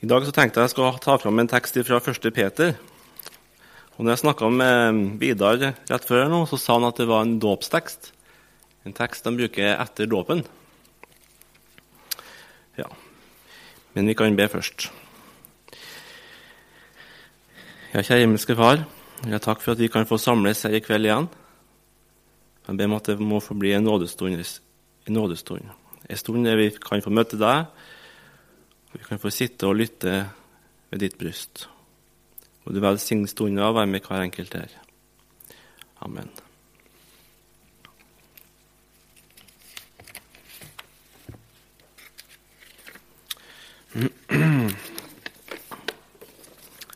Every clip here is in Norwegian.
I dag så tenkte jeg jeg skulle ta fram en tekst fra 1. Peter. Og når jeg snakka med Vidar rett før, nå, så sa han at det var en dåpstekst. En tekst de bruker etter dåpen. Ja. Men vi kan be først. Ja, kjære himmelske Far. Jeg takk for at vi kan få samles her i kveld igjen. Jeg ber om at det må få bli en nådestund. En nådestund. En stund der vi kan få møte deg vi kan få sitte og lytte ved ditt bryst. Og du velsigne stunden og være med hver enkelt her. Amen.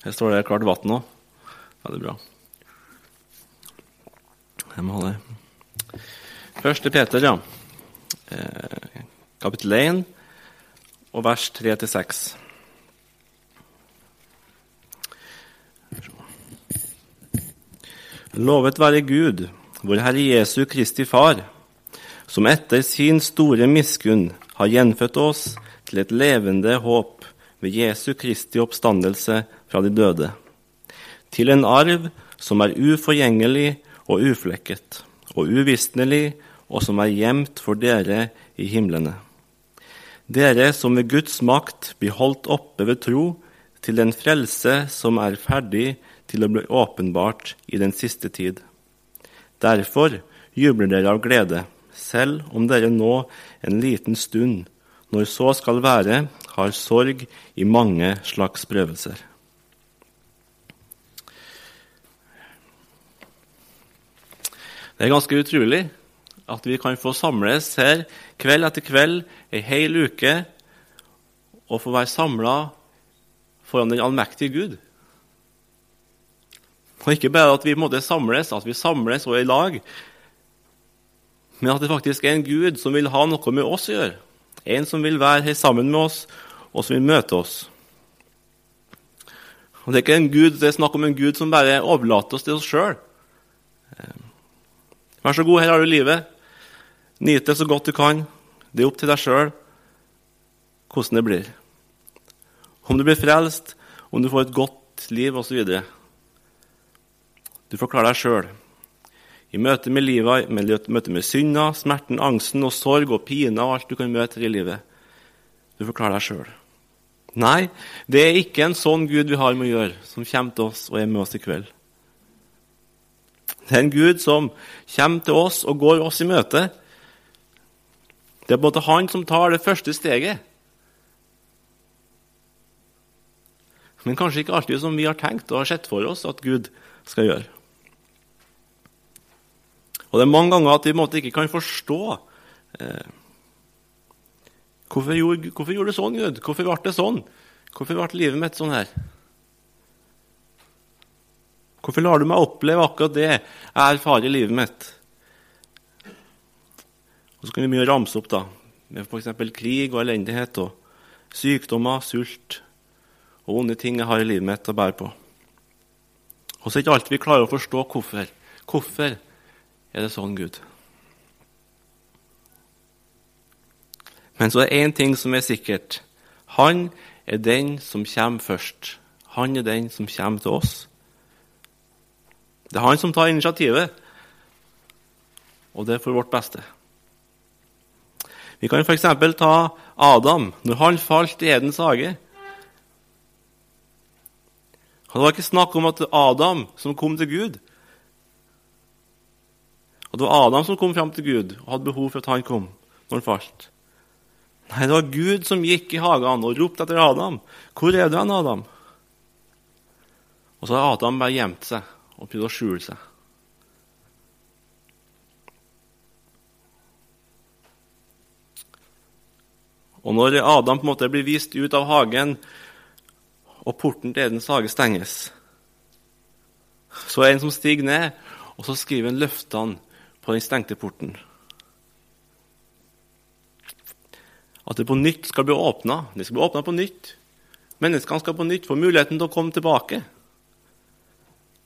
Her står det klart vann òg. Veldig bra. Jeg må ha det. Første Peter, ja. Eh, kapittel 1 og vers 3-6. Lovet være Gud, vår Herre Jesu Kristi Far, som etter sin store miskunn har gjenfødt oss til et levende håp ved Jesu Kristi oppstandelse fra de døde, til en arv som er uforgjengelig og uflekket, og uvisnelig, og som er gjemt for dere i himlene dere som ved Guds makt blir holdt oppe ved tro til den frelse som er ferdig til å bli åpenbart i den siste tid. Derfor jubler dere av glede, selv om dere nå en liten stund, når så skal være, har sorg i mange slags prøvelser. Det er ganske utrolig at vi kan få samles her kveld etter kveld ei hel uke og få være samla foran den allmektige Gud. Og ikke bare at vi måtte samles, at vi samles og er i lag, men at det faktisk er en Gud som vil ha noe med oss å gjøre. En som vil være her sammen med oss, og som vil møte oss. Og Det er ikke en Gud, det er snakk om en Gud som bare overlater oss til oss sjøl. Vær så god, her har du livet. Nyt det så godt du kan. Det er opp til deg sjøl hvordan det blir. Om du blir frelst, om du får et godt liv osv. Du får klare deg sjøl. I møte med livet, i møte med synda, smerten, angsten og sorg og pine og alt du kan møte i livet. Du får klare deg sjøl. Nei, det er ikke en sånn Gud vi har med å gjøre, som kommer til oss og er med oss i kveld. Det er en Gud som kommer til oss og går oss i møte det er på en måte han som tar det første steget. Men kanskje ikke alltid som vi har tenkt og har sett for oss at Gud skal gjøre. Og Det er mange ganger at vi måte, ikke kan forstå eh, hvorfor, gjorde, hvorfor gjorde du sånn, Gud? Hvorfor ble det sånn? Hvorfor ble livet mitt sånn her? Hvorfor lar du meg oppleve akkurat det jeg erfarer i livet mitt? Og så kan vi mye ramse opp da, med f.eks. krig og elendighet og sykdommer, sult og vonde ting jeg har i livet mitt å bære på. Og så er det ikke alltid vi klarer å forstå hvorfor. Hvorfor er det sånn, Gud? Men så er det én ting som er sikkert. Han er den som kommer først. Han er den som kommer til oss. Det er han som tar initiativet, og det er for vårt beste. Vi kan f.eks. ta Adam når han falt i Edens hage. Det var ikke snakk om at det var Adam som kom til Gud. At det var Adam som kom fram til Gud og hadde behov for at han kom når han falt. Nei, det var Gud som gikk i hagen og ropte etter Adam. 'Hvor er du hen, Adam?' Og så har Adam bare gjemt seg og prøvd å skjule seg. Og når Adam på en måte blir vist ut av hagen, og porten til Edens hage stenges, så er det en som stiger ned, og så skriver han løftene på den stengte porten. At det på nytt skal bli åpna. Det skal bli åpna på nytt. Menneskene skal på nytt få muligheten til å komme tilbake.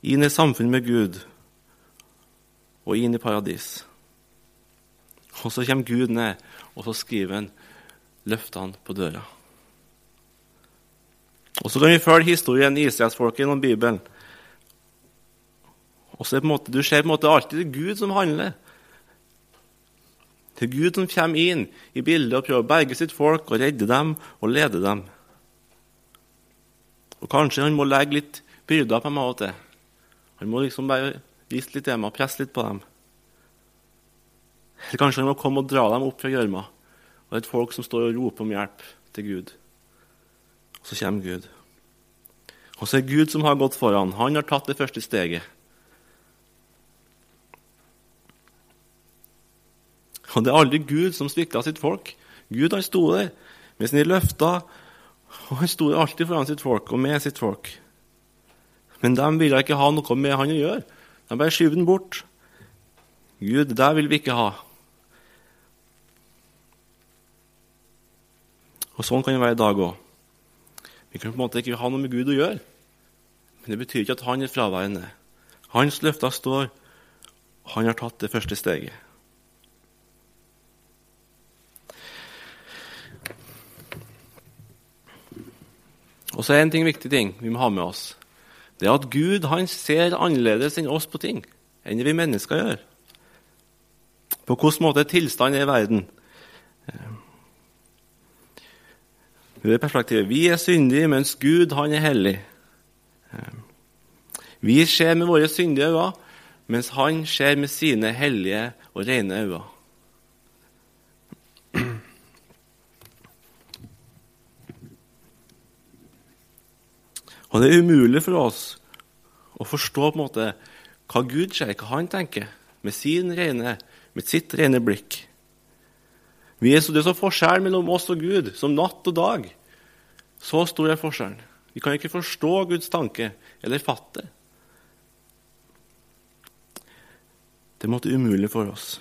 Inn i samfunn med Gud og inn i paradis. Og så kommer Gud ned, og så skriver han løfter han på døra. Og Så kan vi følge historien i Israelsfolket gjennom Bibelen. Og så er på en måte, Du ser på en måte alltid det Gud som handler. Det er Gud som kommer inn i bildet og prøver å berge sitt folk og redde dem og lede dem. Og Kanskje han må legge litt byrder på dem av og til. Han må liksom bare vise litt dem og presse litt på dem. Eller kanskje han må komme og dra dem opp fra gjørma. Og det er et folk som står og roper om hjelp til Gud. Og så kommer Gud. Og så er Gud som har gått foran. Han har tatt det første steget. Og det er aldri Gud som svikta sitt folk. Gud han sto der med sine løfter, og han sto alltid foran sitt folk og med sitt folk. Men de ville ikke ha noe med han å gjøre. De bare skyver den bort. Gud, det vil vi ikke ha. Og Sånn kan det være i dag òg. Vi kan på en måte ikke ha noe med Gud å gjøre. Men det betyr ikke at han er fraværende. Hans løfter står, og han har tatt det første steget. Og så er en ting viktig ting vi må ha med oss. Det er at Gud han ser annerledes enn oss på ting, enn vi mennesker gjør. På hvilken måte tilstanden er i verden. Det perspektivet Vi er syndige, mens Gud han er hellig. Vi ser med våre syndige øyne, mens han ser med sine hellige og rene øyne. Og det er umulig for oss å forstå på en måte hva Gud ser, hva han tenker, med, sin rene, med sitt rene blikk. Vi er så, det er så forskjell mellom oss og Gud som natt og dag. Så stor er forskjellen. Vi kan ikke forstå Guds tanke eller fatte. Det måtte umulig for oss.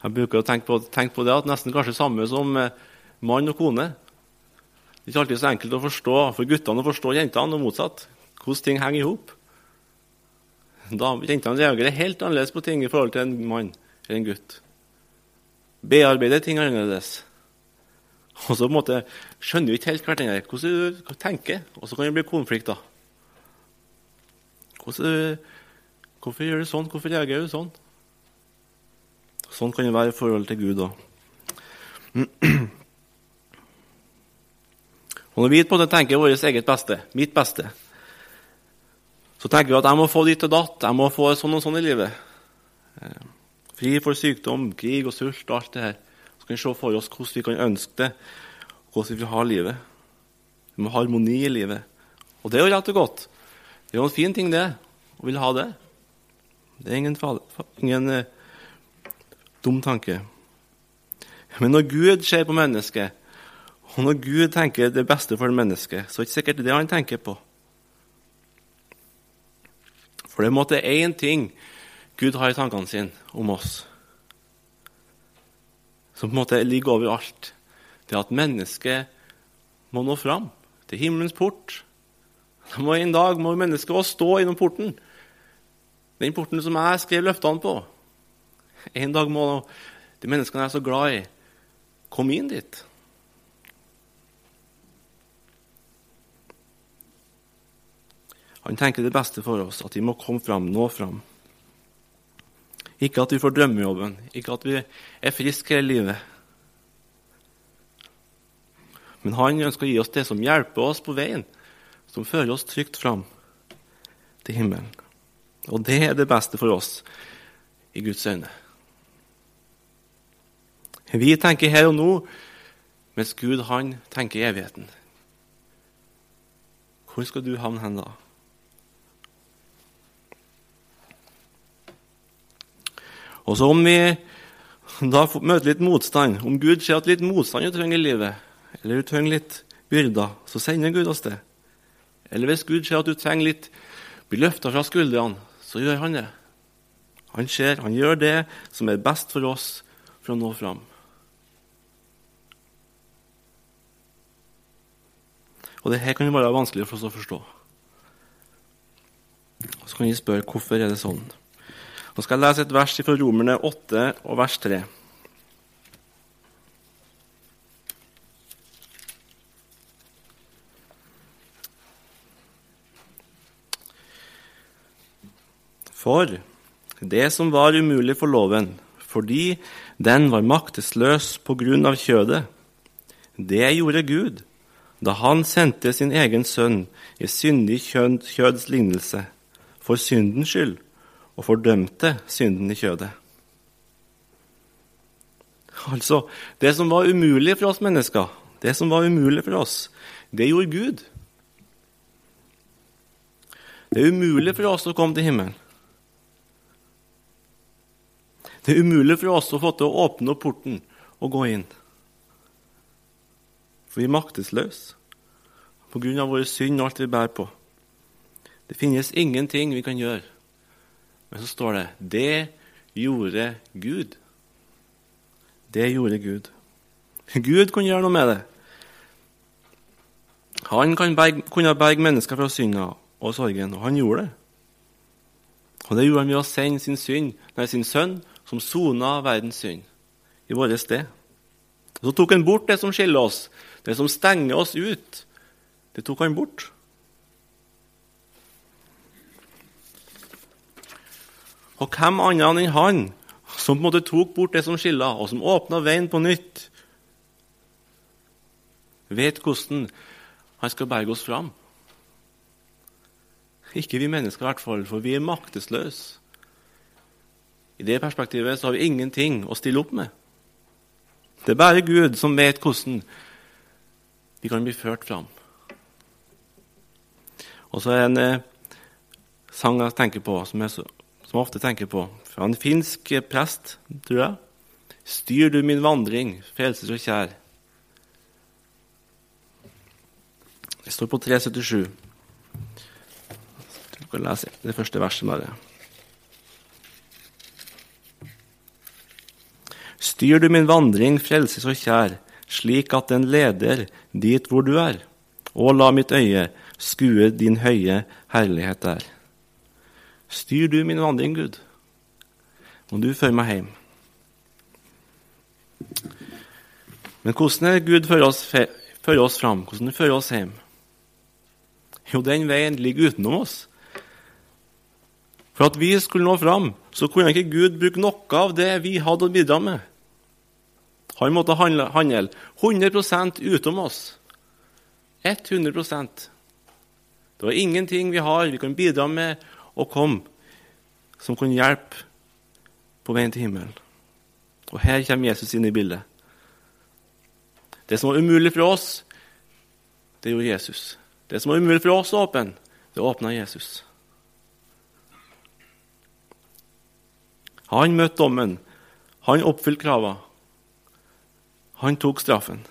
Jeg bruker å tenke på, tenke på det at nesten kanskje samme som eh, mann og kone. Det er ikke alltid så enkelt å forstå for guttene å forstå jentene, og motsatt. Hvordan ting henger i hop. Jentene reagerer helt annerledes på ting i forhold til en mann eller en gutt. Bearbeider ting annerledes. Og så på en måte skjønner vi ikke helt hverandre hvordan du tenker, og så kan det bli konflikter. Hvordan, hvorfor gjør du sånn? Hvorfor reagerer du sånn? Sånn kan det være i forhold til Gud òg. Og når vi på det tenker vårt eget beste, mitt beste, så tenker vi at jeg må få ditt og datt, jeg må få sånn og sånn i livet. Fri for sykdom, krig og sult og alt det her. Så kan vi se for oss hvordan vi kan ønske det, hvordan vi vil ha livet. Vi må ha harmoni i livet. Og det er jo rett og godt. Det er jo en fin ting, det, å ville ha det. Det er ingen, ingen eh, dum tanke. Men når Gud ser på mennesket, og når Gud tenker det beste for mennesket, så er det ikke sikkert det han tenker på. For det måte én ting Gud har i tankene sine om oss, som på en måte ligger over alt. Det at mennesket må nå fram til himmelens port. Må En dag må mennesket også stå innom porten. Den porten som jeg skrev løftene på. En dag må de menneskene jeg er så glad i, komme inn dit. Han tenker det beste for oss, at vi må komme fram, nå fram. Ikke at vi får drømmejobben, ikke at vi er friske hele livet. Men han ønsker å gi oss det som hjelper oss på veien, som fører oss trygt fram til himmelen. Og det er det beste for oss i Guds øyne. Vi tenker her og nå, mens Gud han tenker i evigheten. Hvor skal du havne hen da? Og så om vi da møter litt motstand, om Gud ser at litt motstand du trenger i livet, eller du trenger litt byrder, så sender Gud oss det. Eller hvis Gud ser at du trenger litt bli løfta fra skuldrene, så gjør han det. Han ser, han gjør det som er best for oss for å nå fram. Og det her kan være vanskelig for oss å forstå. Så kan vi spørre hvorfor er det sånn. Nå skal jeg lese et vers fra Romerne 8 og vers 3. For det som var umulig for loven, fordi den var maktesløs på grunn av kjødet, det gjorde Gud da han sendte sin egen sønn i syndig kjøds lignelse, for syndens skyld og fordømte synden i kjødet. Altså, det som var umulig for oss mennesker, det som var umulig for oss, det gjorde Gud. Det er umulig for oss å komme til himmelen. Det er umulig for oss å få til å åpne opp porten og gå inn. For vi er maktesløse på grunn av våre synd og alt vi bærer på. Det finnes ingenting vi kan gjøre. Men så står det 'Det gjorde Gud'. Det gjorde Gud. Gud kunne gjøre noe med det. Han berge, kunne berge mennesker fra synda og sorgen, og han gjorde det. Og Det gjorde han ved å sende sin, synd, nei, sin sønn, som sona verdens synd, i vårt sted. Så tok han bort det som skiller oss, det som stenger oss ut. Det tok han bort. Og hvem annen enn han som på en måte tok bort det som skilla, og som åpna veien på nytt, vet hvordan han skal berge oss fram? Ikke vi mennesker, i hvert fall, for vi er maktesløse. I det perspektivet så har vi ingenting å stille opp med. Det er bare Gud som vet hvordan vi kan bli ført fram. Og så er det en eh, sang jeg tenker på, som jeg, som ofte tenker på, fra en finsk prest, tror jeg. Styr du min vandring, frelses så kjær. Det står på 377. Du kan lese det første verset bare. Styr du min vandring, frelse så kjær, slik at den leder dit hvor du er. Og la mitt øye skue din høye herlighet der. Styr du min vandring, Gud, må du føre meg hjem. Men hvordan er Gud fører oss, fører oss fram? Hvordan fører oss hjem? Jo, den veien ligger utenom oss. For at vi skulle nå fram, så kunne ikke Gud bruke noe av det vi hadde å bidra med. Han måtte handle, handle 100 utom oss. 100 Det var ingenting vi har vi kan bidra med å kom, som kunne hjelpe på veien til himmelen. Og her kommer Jesus inn i bildet. Det som var umulig for oss, det gjorde Jesus. Det som var umulig for oss å åpne, det åpna Jesus. Han møtte dommen. Han oppfylte kravene. Han tok straffen.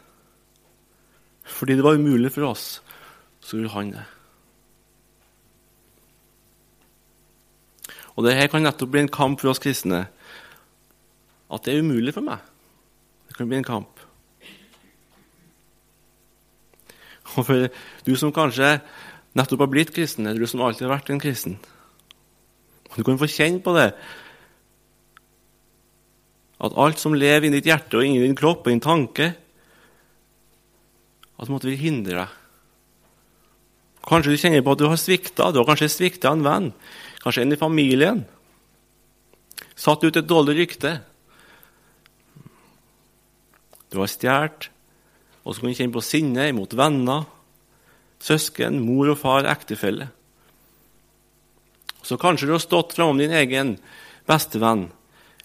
Fordi det var umulig for oss, så gjorde han det. Og Dette kan nettopp bli en kamp for oss kristne. At det er umulig for meg. Det kan bli en kamp. Og for du som kanskje nettopp har blitt kristen, eller du som alltid har vært en kristen Du kan få kjenne på det at alt som lever inni ditt hjerte og inni din kropp og din tanke, at det måtte vil hindre deg. Kanskje du kjenner på at du har svikta. Du har kanskje svikta en venn, kanskje en i familien. Satt ut et dårlig rykte. Du har stjålet, og så kan du kjenne på sinne mot venner, søsken, mor og far, ektefelle. Så kanskje du har stått framom din egen bestevenn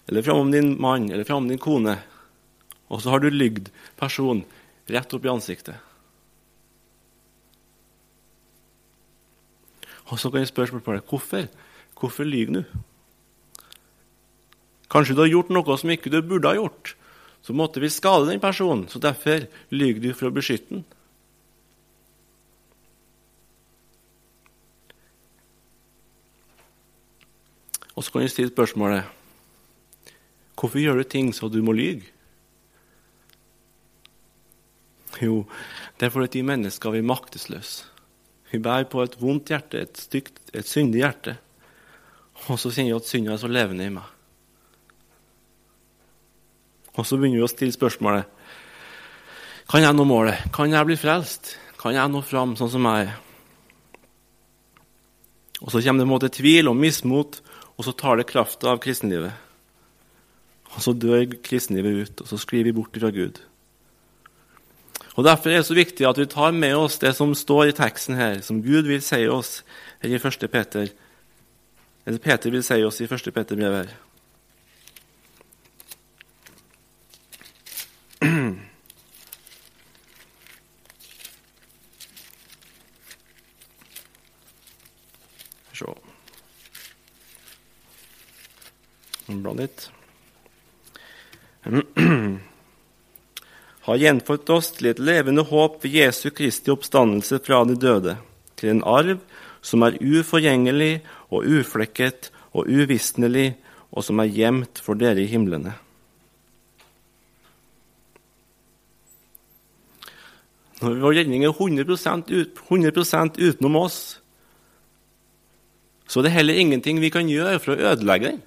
eller framom din mann eller framom din kone, og så har du lygd personen rett opp i ansiktet. Og så kan jeg spørre spørsmålet hvorfor. Hvorfor lyver du? Kanskje du har gjort noe som ikke du burde ha gjort. Så måtte vi skade den personen, så derfor lyver du for å beskytte den. Og så kan jeg stille spørsmålet Hvorfor gjør du ting så du må lyge? Jo, det er fordi de mennesker er maktesløse. Vi bærer på et vondt hjerte, et stygt, et syndig hjerte. Og så kjenner vi at synda er så levende i meg. Og så begynner vi å stille spørsmålet Kan jeg nå målet? Kan jeg bli frelst? Kan jeg nå fram sånn som jeg er? Og så kommer det en måte tvil og mismot og så tar det krafta av kristenlivet. Og så dør kristenlivet ut, og så skriver vi bort fra Gud. Og Derfor er det så viktig at vi tar med oss det som står i teksten her, som Gud vil si oss her i 1. Peter. Eller Peter vil si oss i 1. Peter-brevet her. Se litt. Har gjenfødt oss til et levende håp ved Jesu Kristi oppstandelse fra de døde, til en arv som er uforgjengelig og uflekket og uvisnelig, og som er gjemt for dere i himlene. Når vår redning er 100% ut, 100 utenom oss, så er det heller ingenting vi kan gjøre for å ødelegge den.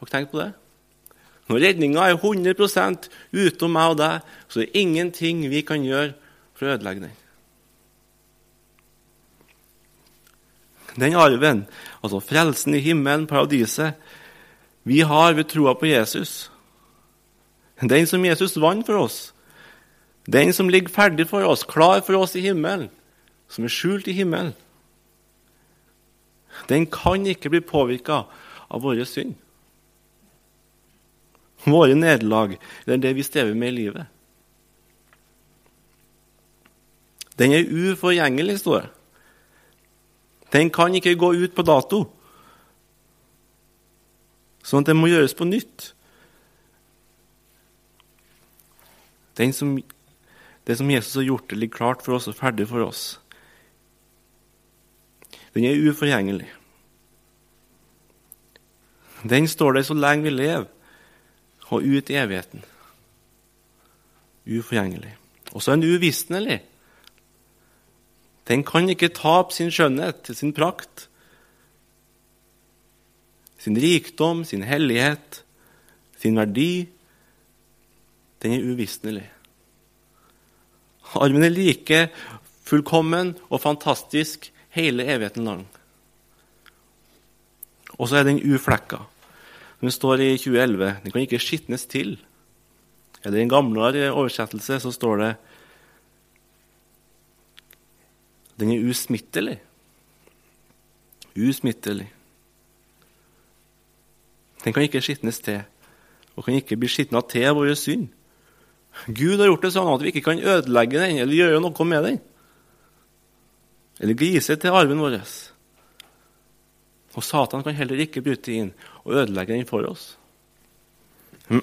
Har dere tenkt på det? Når redninga er 100 utom meg og deg, så er det ingenting vi kan gjøre for å ødelegge den. Den arven, altså frelsen i himmelen, paradiset, vi har ved troa på Jesus. Den som Jesus vant for oss. Den som ligger ferdig for oss, klar for oss i himmelen, som er skjult i himmelen. Den kan ikke bli påvirka av våre synd våre nederlag eller det vi strever med i livet. Den er uforgjengelig, står det. Den kan ikke gå ut på dato. Sånn at det må gjøres på nytt. Som, det som Jesus har gjort, det ligger klart for oss og ferdig for oss. Den er uforgjengelig. Den står der så lenge vi lever og ut i evigheten. Uforgjengelig. Og så er den uvisnelig. Den kan ikke tape sin skjønnhet, sin prakt, sin rikdom, sin hellighet, sin verdi. Den er uvisnelig. Armen er like fullkommen og fantastisk hele evigheten lang. Og så er den uflekka. Men det står i 2011 den kan ikke skitnes til. Eller I en gamlere oversettelse så står det den er usmittelig. Usmittelig. Den kan ikke skitnes til, og kan ikke bli skitna til av våre synd. Gud har gjort det sånn at vi ikke kan ødelegge den eller gjøre noe med den. Eller glise til arven vår. Og Satan kan heller ikke bryte inn og ødelegge den for oss.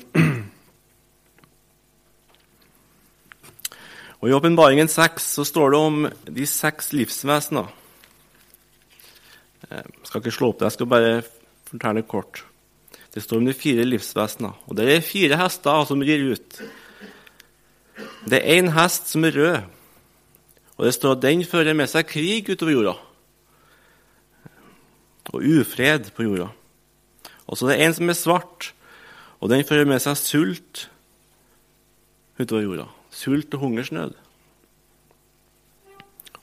Og I Åpenbaringen 6 så står det om de seks livsvesener. Jeg skal ikke slå opp det, jeg skal bare fortelle kort. Det står om de fire livsvesener. Og Det er fire hester som rir ut. Det er én hest som er rød, og det står at den fører med seg krig utover jorda og ufred på jorda. Og så det er en som er svart, og den fører med seg sult utover jorda. Sult og hungersnød.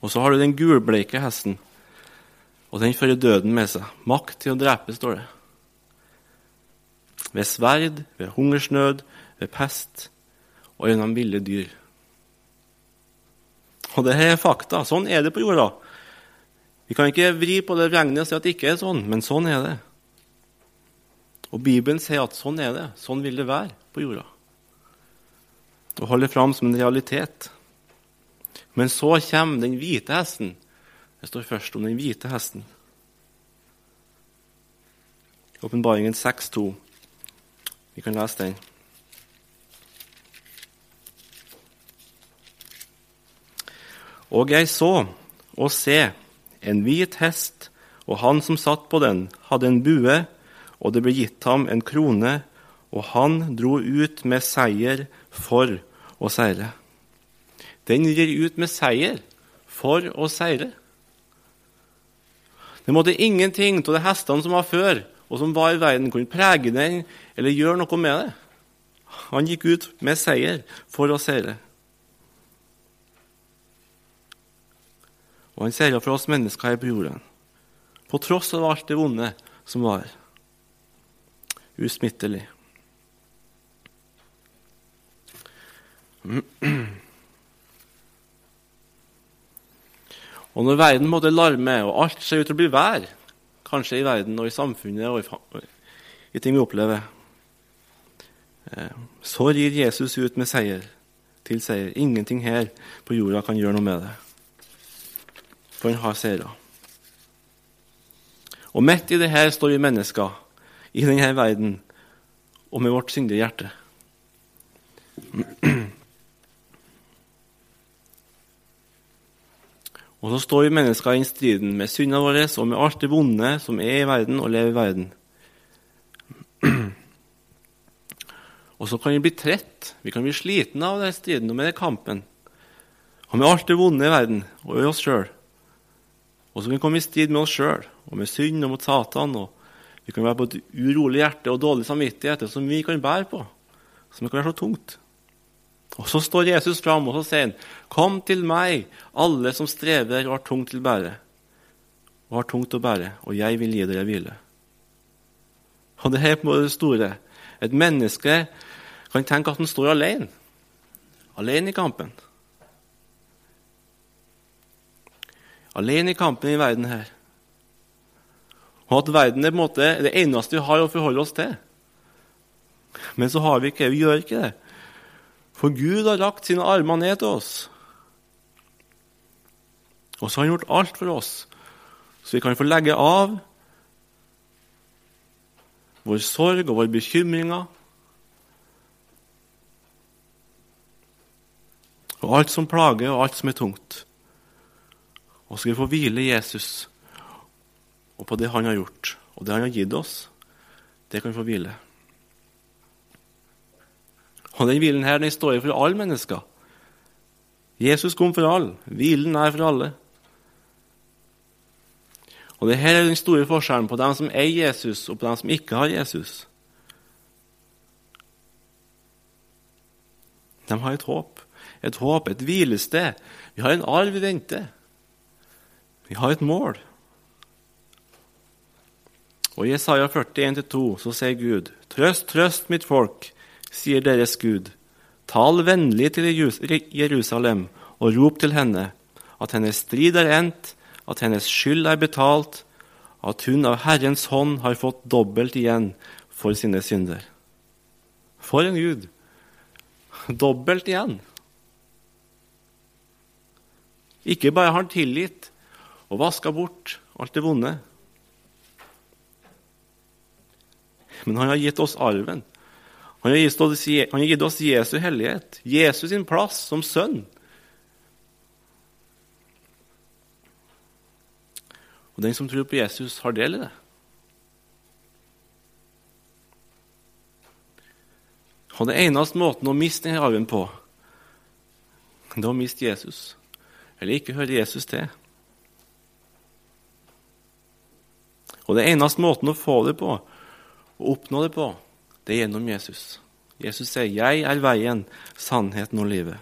Og så har du den gulbleike hesten, og den fører døden med seg. Makt til å drepe, står det. Ved sverd, ved hungersnød, ved pest og gjennom ville dyr. Og det er fakta. Sånn er det på jorda. Vi kan ikke vri på det regnet og si at det ikke er sånn, men sånn er det. Og Bibelen sier at sånn er det. Sånn vil det være på jorda. Og holder fram som en realitet. Men så kommer den hvite hesten. Det står først om den hvite hesten. Åpenbaringen 6,2. Vi kan lese den. Og jeg så og se en hvit hest, og han som satt på den, hadde en bue, og det ble gitt ham en krone, og han dro ut med seier for å seire. Den gir ut med seier for å seire. Det måtte ingenting av de hestene som var før, og som var i verden, kunne prege den eller gjøre noe med det. Han gikk ut med seier for å seire. Og han seira for oss mennesker her på jorden. På tross av alt det vonde som var. Usmittelig. Og når verden måtte larme, og alt ser ut til å bli vær, kanskje i verden og i samfunnet og i, i ting vi opplever, eh, så rir Jesus ut med seier til seier. Ingenting her på jorda kan gjøre noe med det. For han har seira. Og midt i det her står vi mennesker, i denne verden, og med vårt syndige hjerte. Og så står vi mennesker i striden med syndene våre og med alt det vonde som er i verden og lever i verden. Og så kan vi bli trett, vi kan bli slitne av den striden og med den kampen. Og med alt det vonde i verden og i oss sjøl. Og så kan vi komme i strid med oss sjøl og med synd og mot Satan. og Vi kan være på et urolig hjerte og dårlig samvittighet som vi kan bære på. Som kan være så tungt. Og Så står Jesus fram og så sier han, 'Kom til meg, alle som strever og har tungt til bære.' Og har tungt å bære, og jeg vil gi dere hvile. Og det er på det store. Et menneske kan tenke at han står alene. Alene i kampen. Alene i kampen i verden her. Og at verden er på en måte det eneste vi har å forholde oss til. Men så har vi ikke, vi gjør ikke det. For Gud har lagt sine armer ned til oss. Og så har han gjort alt for oss, så vi kan få legge av vår sorg og våre bekymringer. Og alt som plager, og alt som er tungt. Og skal vi få hvile Jesus og på det han har gjort, og det han har gitt oss. Det kan vi få hvile. Og den hvilen her, den står for alle mennesker. Jesus kom for alle. Hvilen er for alle. Og det her er den store forskjellen på dem som er Jesus, og på dem som ikke har Jesus. De har et håp, et håp, et hvilested. Vi har en arv i vente. Vi har et mål. Og I Jesaja 41 2 så sier Gud.: Trøst, trøst mitt folk sier deres Gud. Tal vennlig til Jerusalem og rop til henne, at hennes strid er endt, at hennes skyld er betalt, at hun av Herrens hånd har fått dobbelt igjen for sine synder. For en Gud! Dobbelt igjen. Ikke bare har han tilgitt og vaska bort alt det vonde, men han har gitt oss arven. Han har, gitt oss, han har gitt oss Jesu hellighet, Jesus sin plass som sønn. Og den som tror på Jesus, har del i det. Og den eneste måten å miste denne arven på, det er å miste Jesus, eller ikke høre Jesus til. Og det eneste måten å få det på, å oppnå det på, det er gjennom Jesus. Jesus sier, 'Jeg er veien, sannheten og livet'.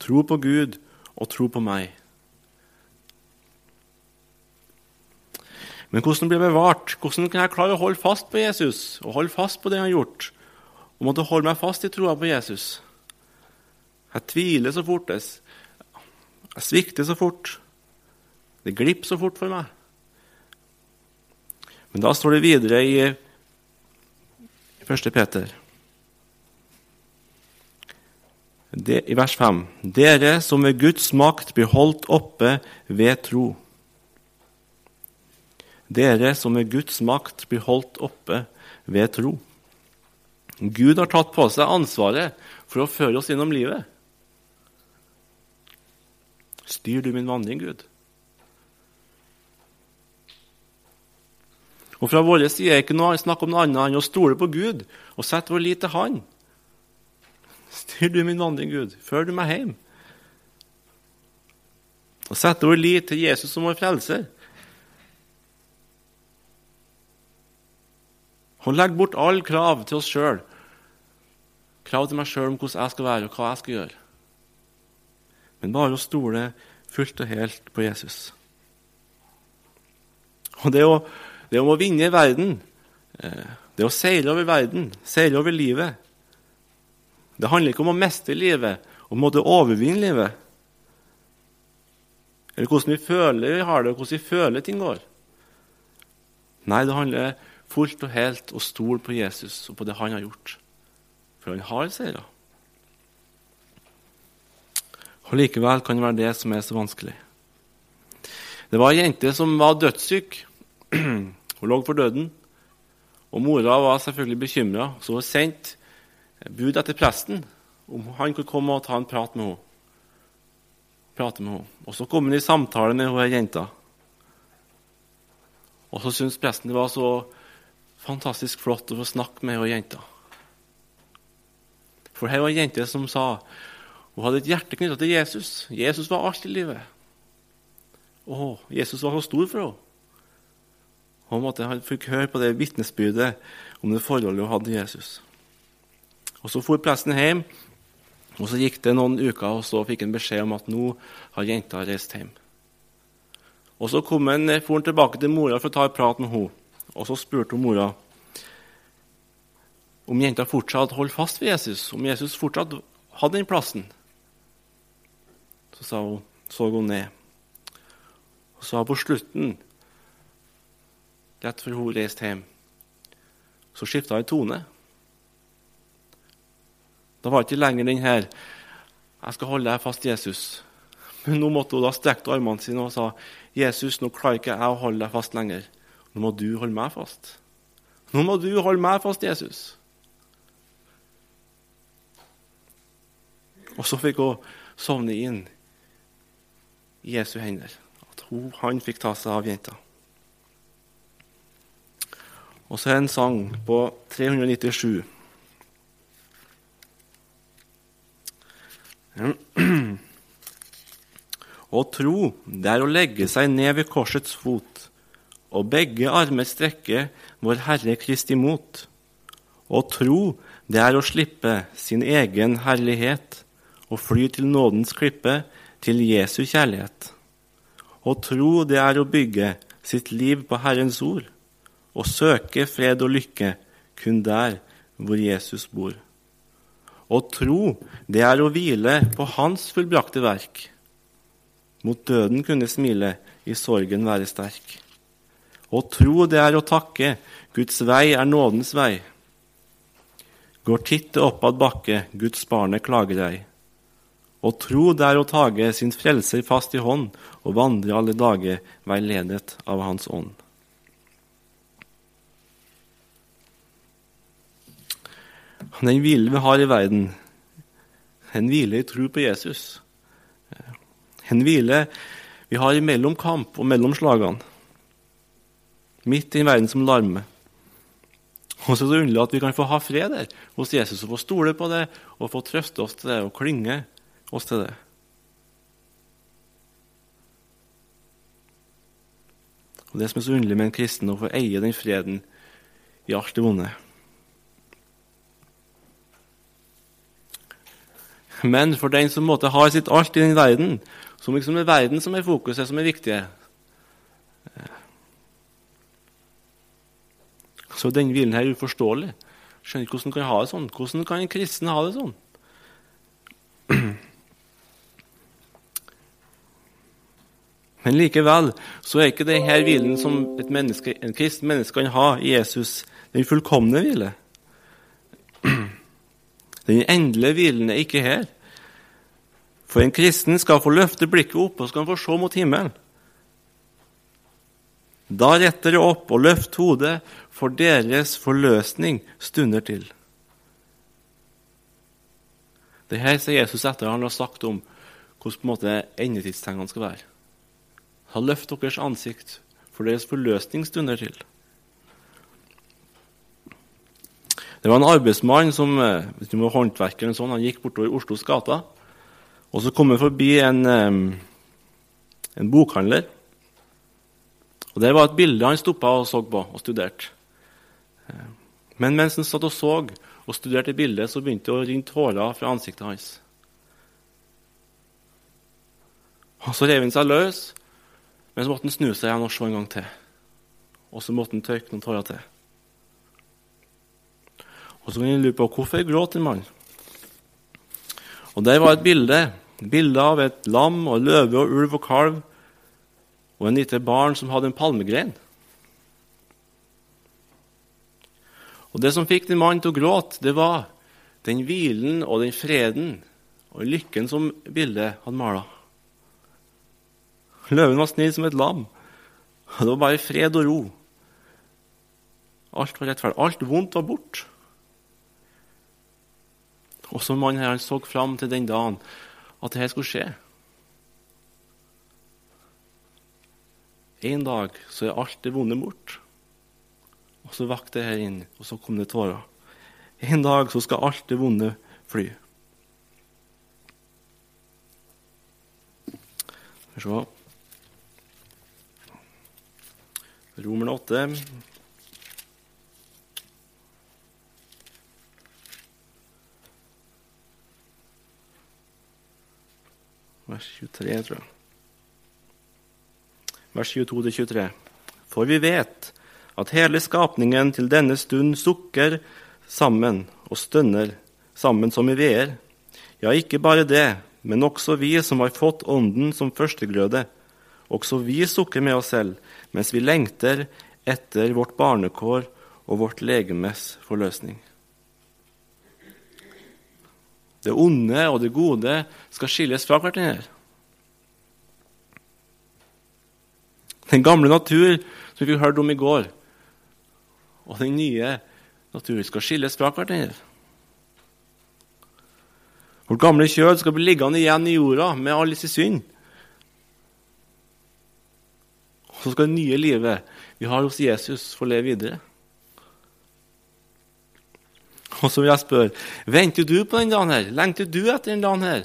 Tro på Gud og tro på meg. Men hvordan blir jeg bevart? Hvordan kan jeg klare å holde fast på Jesus og holde fast på det han har gjort? Og måtte holde meg fast i troa på Jesus? Jeg tviler så fort. Jeg svikter så fort. Det glipper så fort for meg. Men da står det videre i 1. Peter. Det, I vers 5.: Dere som ved Guds makt blir holdt oppe ved tro. Dere som ved Guds makt blir holdt oppe ved tro. Gud har tatt på seg ansvaret for å føre oss gjennom livet. Styr du min vandring, Gud? Og fra vår side er det ikke noe snakk om noe annet enn å stole på Gud og sette vår lit til Han. Styr du min vandring, Gud. Før du meg hjem. Og sette vår lit til Jesus som vår frelser. Og legge bort alle krav til oss sjøl. Krav til meg sjøl om hvordan jeg skal være og hva jeg skal gjøre. Men bare å stole fullt og helt på Jesus. Og det, å, det om å vinne verden, eh, det å seile over verden, seile over livet Det handler ikke om å mestre livet, om å overvinne livet. Eller hvordan vi føler vi har det, og hvordan vi føler ting går. Nei, det handler fullt og helt å stole på Jesus og på det han har gjort. For han har seira. Og likevel kan det være det som er så vanskelig. Det var ei jente som var dødssyk. Hun lå for døden. Og Mora var selvfølgelig bekymra, så hun sendte bud etter presten om han kunne komme og ta en prat med henne. Prate med henne. Og Så kom han i samtale med hun jenta. Og så syntes presten det var så fantastisk flott å få snakke med hun jenta. For her var ei jente som sa hun hadde et hjerte knytta til Jesus. Jesus var alt i livet. Å, Jesus var så stor for henne. Og måtte, Han fikk høre på det vitnesbyrdet om det forholdet hun hadde til Jesus. Og Så for presten hjem, og så gikk det noen uker, og så fikk han beskjed om at nå har jenta reist hjem. Og Så kom han, for han tilbake til mora for å ta en prat med henne. Og Så spurte hun mora om jenta fortsatt holdt fast ved Jesus, om Jesus fortsatt hadde den plassen. Så sa hun, så hun ned. Og så på slutten, rett før hun reiste hjem, så skifta hun tone. Da var det ikke lenger den her 'Jeg skal holde deg fast, Jesus'. Men nå måtte hun da strekke armene sine og sa 'Jesus, nå klarer ikke jeg å holde deg fast lenger. Nå må du holde meg fast.' Nå må du holde meg fast, Jesus. Og så fikk hun sovne inn i Jesu hender. At hun, han fikk ta seg av jenta. Og så er det en sang på 397. Å tro, det er å legge seg ned ved korsets fot, og begge armer strekke vår Herre Kristi mot. Å tro, det er å slippe sin egen herlighet og fly til nådens klippe, til Jesu kjærlighet. Å tro, det er å bygge sitt liv på Herrens ord, og søke fred og lykke kun der hvor Jesus bor. Å tro, det er å hvile på Hans fullbrakte verk. Mot døden kunne smile, i sorgen være sterk. Å tro, det er å takke, Guds vei er nådens vei. Går titte oppad bakke, Guds barne klager ei. Å tro det er å tage sin frelser fast i hånd og vandre alle dager veiledet av Hans ånd. Den hvile vi har i verden, den hvile i tro på Jesus. Den hvile vi har mellom kamp og mellom slagene. Midt i en verden som larmer. Og så er det underlig at vi kan få ha fred der hos Jesus og få stole på det og få trøste oss til det og klynge oss til det. Og Det som er så underlig med en kristen, å få eie den freden i alt det vonde. Men for den som måtte ha sitt alt i den verden, som liksom er verden som er fokuset, som er viktig Så den hvilen her uforståelig. Skjønner ikke hvordan kan ha det sånn. Hvordan kan en kristen ha det sånn? Men likevel så er ikke denne hvilen som et menneske, en kristen menneske kan ha i Jesus, den fullkomne hvile. Den endelige hvilen er ikke her. For en kristen skal få løfte blikket opp og skal få se mot himmelen. Da retter det opp og løft hodet, for deres forløsning stunder til. Det her sier Jesus etter han har sagt om hvordan endetidstegnene skal være. Ha løft deres ansikt, for deres forløsning stunder til. Det var en arbeidsmann som eh, hvis du må håndverker eller sånn, han gikk bortover Oslos gater. Og så kom han forbi en, en bokhandler. Og Det var et bilde han stoppa og så på og studerte. Eh, men mens han satt og så og studerte bildet, så begynte det å renne tårer fra ansiktet hans. Og Så rev han seg løs men så måtte han snu seg igjen og se en gang til. og så måtte han tørke noen tårer til. Og så kan jeg lure på hvorfor gråt en mann. Og Der var et bilde bilde av et lam og løve og ulv og kalv og en lite barn som hadde en palmegrein. Og Det som fikk den mannen til å gråte, det var den hvilen og den freden og lykken som bildet hadde mala. Løven var snill som et lam. Det var bare fred og ro. Alt var rettferdig. Alt vondt var borte. Og som mannen her, han så fram til den dagen at dette skulle skje. En dag så er alt det vonde bort. Og så vakte det her inn, og så kom det tårer. En dag så skal alt det vonde fly. Skal vi se Romerne 8. vers 23, tror jeg. Vers 22-23. For vi vet at hele skapningen til denne stund sukker sammen og stønner sammen som i veer. Ja, ikke bare det, men også vi som har fått Ånden som førstegløde. Også vi sukker med oss selv mens vi lengter etter vårt barnekår og vårt legemes forløsning. Det onde og det gode skal skilles fra hverandre. Den gamle natur som vi hørte om i går, og den nye natur skal skilles fra hverandre. Vårt gamle kjød skal bli liggende igjen i jorda med all sin synd. Og så skal det nye livet vi har hos Jesus, få leve videre. Og vil jeg spørre venter du på den dagen her? Lengter du etter den dagen her?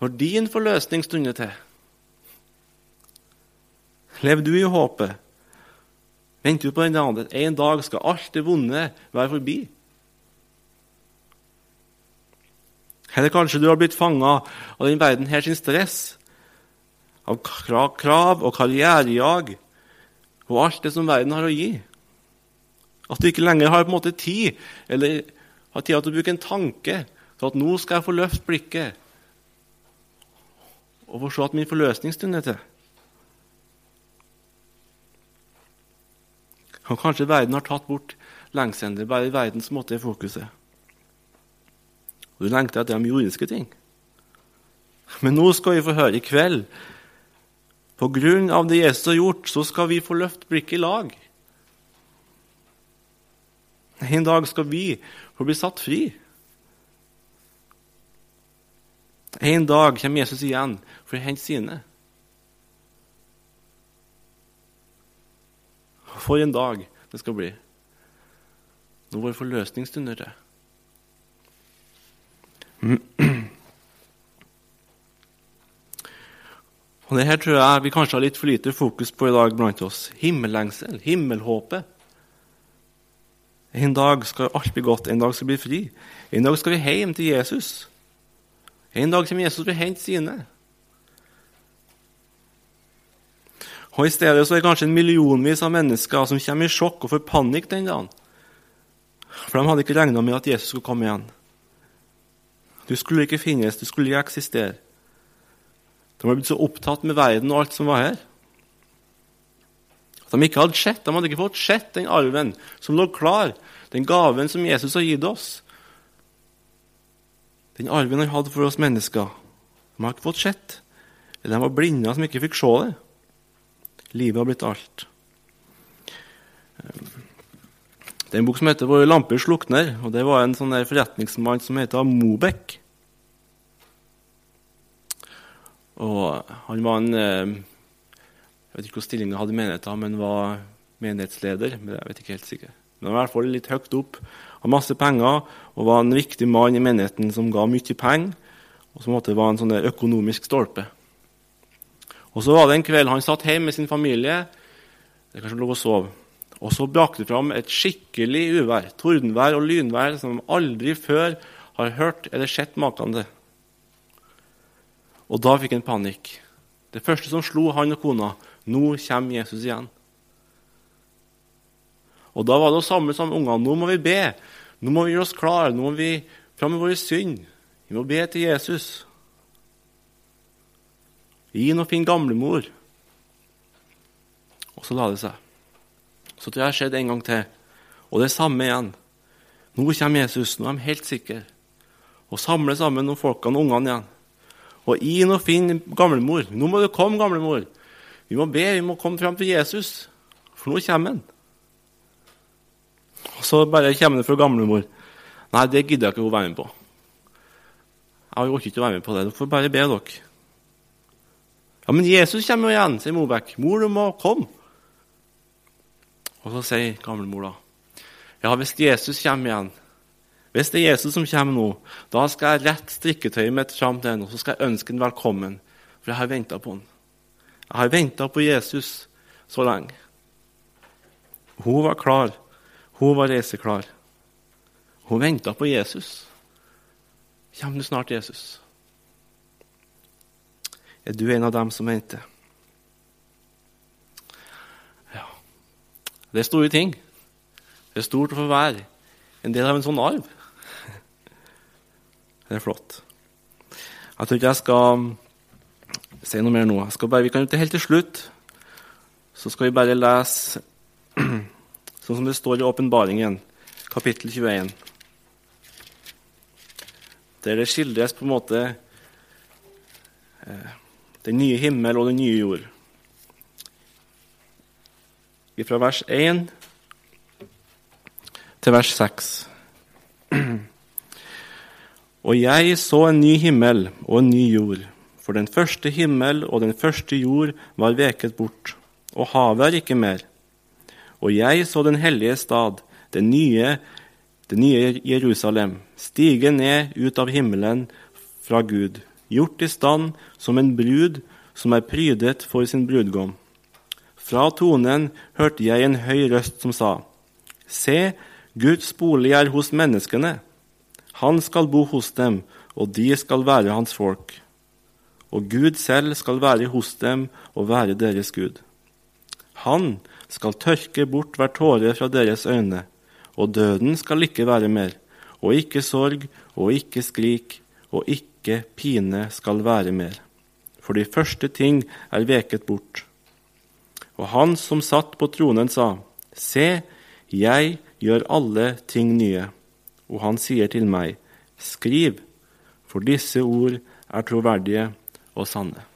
Når din forløsning stunder til? Lever du i håpet? Venter du på den dagen at en dag skal alt det vonde være forbi? Eller kanskje du har blitt fanga av den verden her sin stress, av krav og karrierejag og alt det som verden har å gi? At du ikke lenger har på en måte tid eller har tid til å bruke en tanke for at nå skal jeg få løft blikket og få se at min forløsning er til. Og kanskje verden har tatt bort lengselen. Bare verden som måtte i fokuset. Og du lengter etter de jordiske ting. Men nå skal vi få høre i kveld På grunn av det Jesus har gjort, så skal vi få løfte blikket i lag. En dag skal vi få bli satt fri. En dag kommer Jesus igjen for å hente sine. For en dag det skal bli. Når vår forløsning stunder til. Og det her tror jeg vi kanskje har litt for lite fokus på i dag blant oss. Himmellengsel, himmelhåpet. En dag skal alt bli godt, en dag skal vi bli fri. En dag skal vi hjem til Jesus. En dag kommer Jesus til å hente sine. Og I stedet så er det kanskje en millionvis av mennesker som kommer i sjokk og får panikk den dagen. For de hadde ikke regna med at Jesus skulle komme igjen. Du skulle ikke finnes, du skulle ikke eksistere. De var blitt så opptatt med verden og alt som var her. At de ikke hadde sett, de hadde ikke fått sett den arven som lå klar, den gaven som Jesus har gitt oss. Den arven han hadde for oss mennesker. De har ikke fått sett. Eller de var blinde som ikke fikk se det. Livet har blitt alt. Det er en bok som heter 'Våre lamper slukner'. og Det var en sånn forretningsmann som heter Mobek. Og Han var en eh, Jeg vet ikke hvor stillinga hadde i menigheten, men var menighetsleder. men jeg vet ikke helt sikkert. Men han i hvert fall litt høyt opp, hadde masse penger og var en viktig mann i menigheten som ga mye penger, og som var en sånn økonomisk stolpe. Og Så var det en kveld han satt hjemme med sin familie. Det kanskje lov og sov. Og så brakte det fram et skikkelig uvær, tordenvær og lynvær, som de aldri før har hørt eller sett maken til. Og da fikk han panikk. Det første som slo han og kona, nå kommer Jesus igjen. Og da var det å samle sammen ungene. Nå må vi be. Nå må vi gjøre oss klare. Nå må vi fram med vår synd. Vi må be til Jesus. Gi nå fin gamlemor. Og så la det seg. Så det har skjedd en gang til. Og det samme igjen. Nå kommer Jesus. Nå er de helt sikre. Og samler sammen noen folkene og ungene igjen. Og gi nå fin gamlemor. Nå må du komme, gamlemor. Vi må be, vi må komme fram til Jesus. For nå kommer han. Og så bare kommer det fra gamlemor. Nei, det gidder jeg ikke å være med på. Jeg orker ikke å være med på det. Dere får bare be dere. Ja, men Jesus kommer jo igjen, sier Mobekk. Mor, du må komme. Og så sier gamlemor da. Ja, hvis Jesus kommer igjen, hvis det er Jesus som kommer nå, da skal jeg rette strikketøyet mitt fram til ham og så skal jeg ønske ham velkommen. For jeg har venta på ham. Jeg har venta på Jesus så lenge. Hun var klar. Hun var reiseklar. Hun venta på Jesus. Kommer du snart, Jesus? Er du en av dem som venter? Ja. Det er store ting. Det er stort å få være en del av en sånn arv. Det er flott. Jeg tror ikke jeg skal si noe mer nå. Bare, vi kan til helt til slutt så skal vi bare lese sånn som det står i Åpenbaringen, kapittel 21. Der det skildres på en måte eh, den nye himmel og den nye jord. Fra vers 1 til vers 6. Og jeg så en ny himmel og en ny jord, for den første himmel og den første jord var veket bort, og havet er ikke mer. Og jeg så den hellige stad, det nye, det nye Jerusalem, stige ned ut av himmelen fra Gud, gjort i stand som en brud som er prydet for sin brudgom. Fra tonen hørte jeg en høy røst som sa, Se, Guds bolig er hos menneskene. Han skal bo hos dem, og de skal være hans folk. Og Gud selv skal være hos dem og være deres Gud. Han skal tørke bort hver tåre fra deres øyne, og døden skal ikke være mer, og ikke sorg og ikke skrik og ikke pine skal være mer. For de første ting er veket bort. Og han som satt på tronen, sa, Se, jeg gjør alle ting nye. Og han sier til meg, Skriv, for disse ord er troverdige og sanne.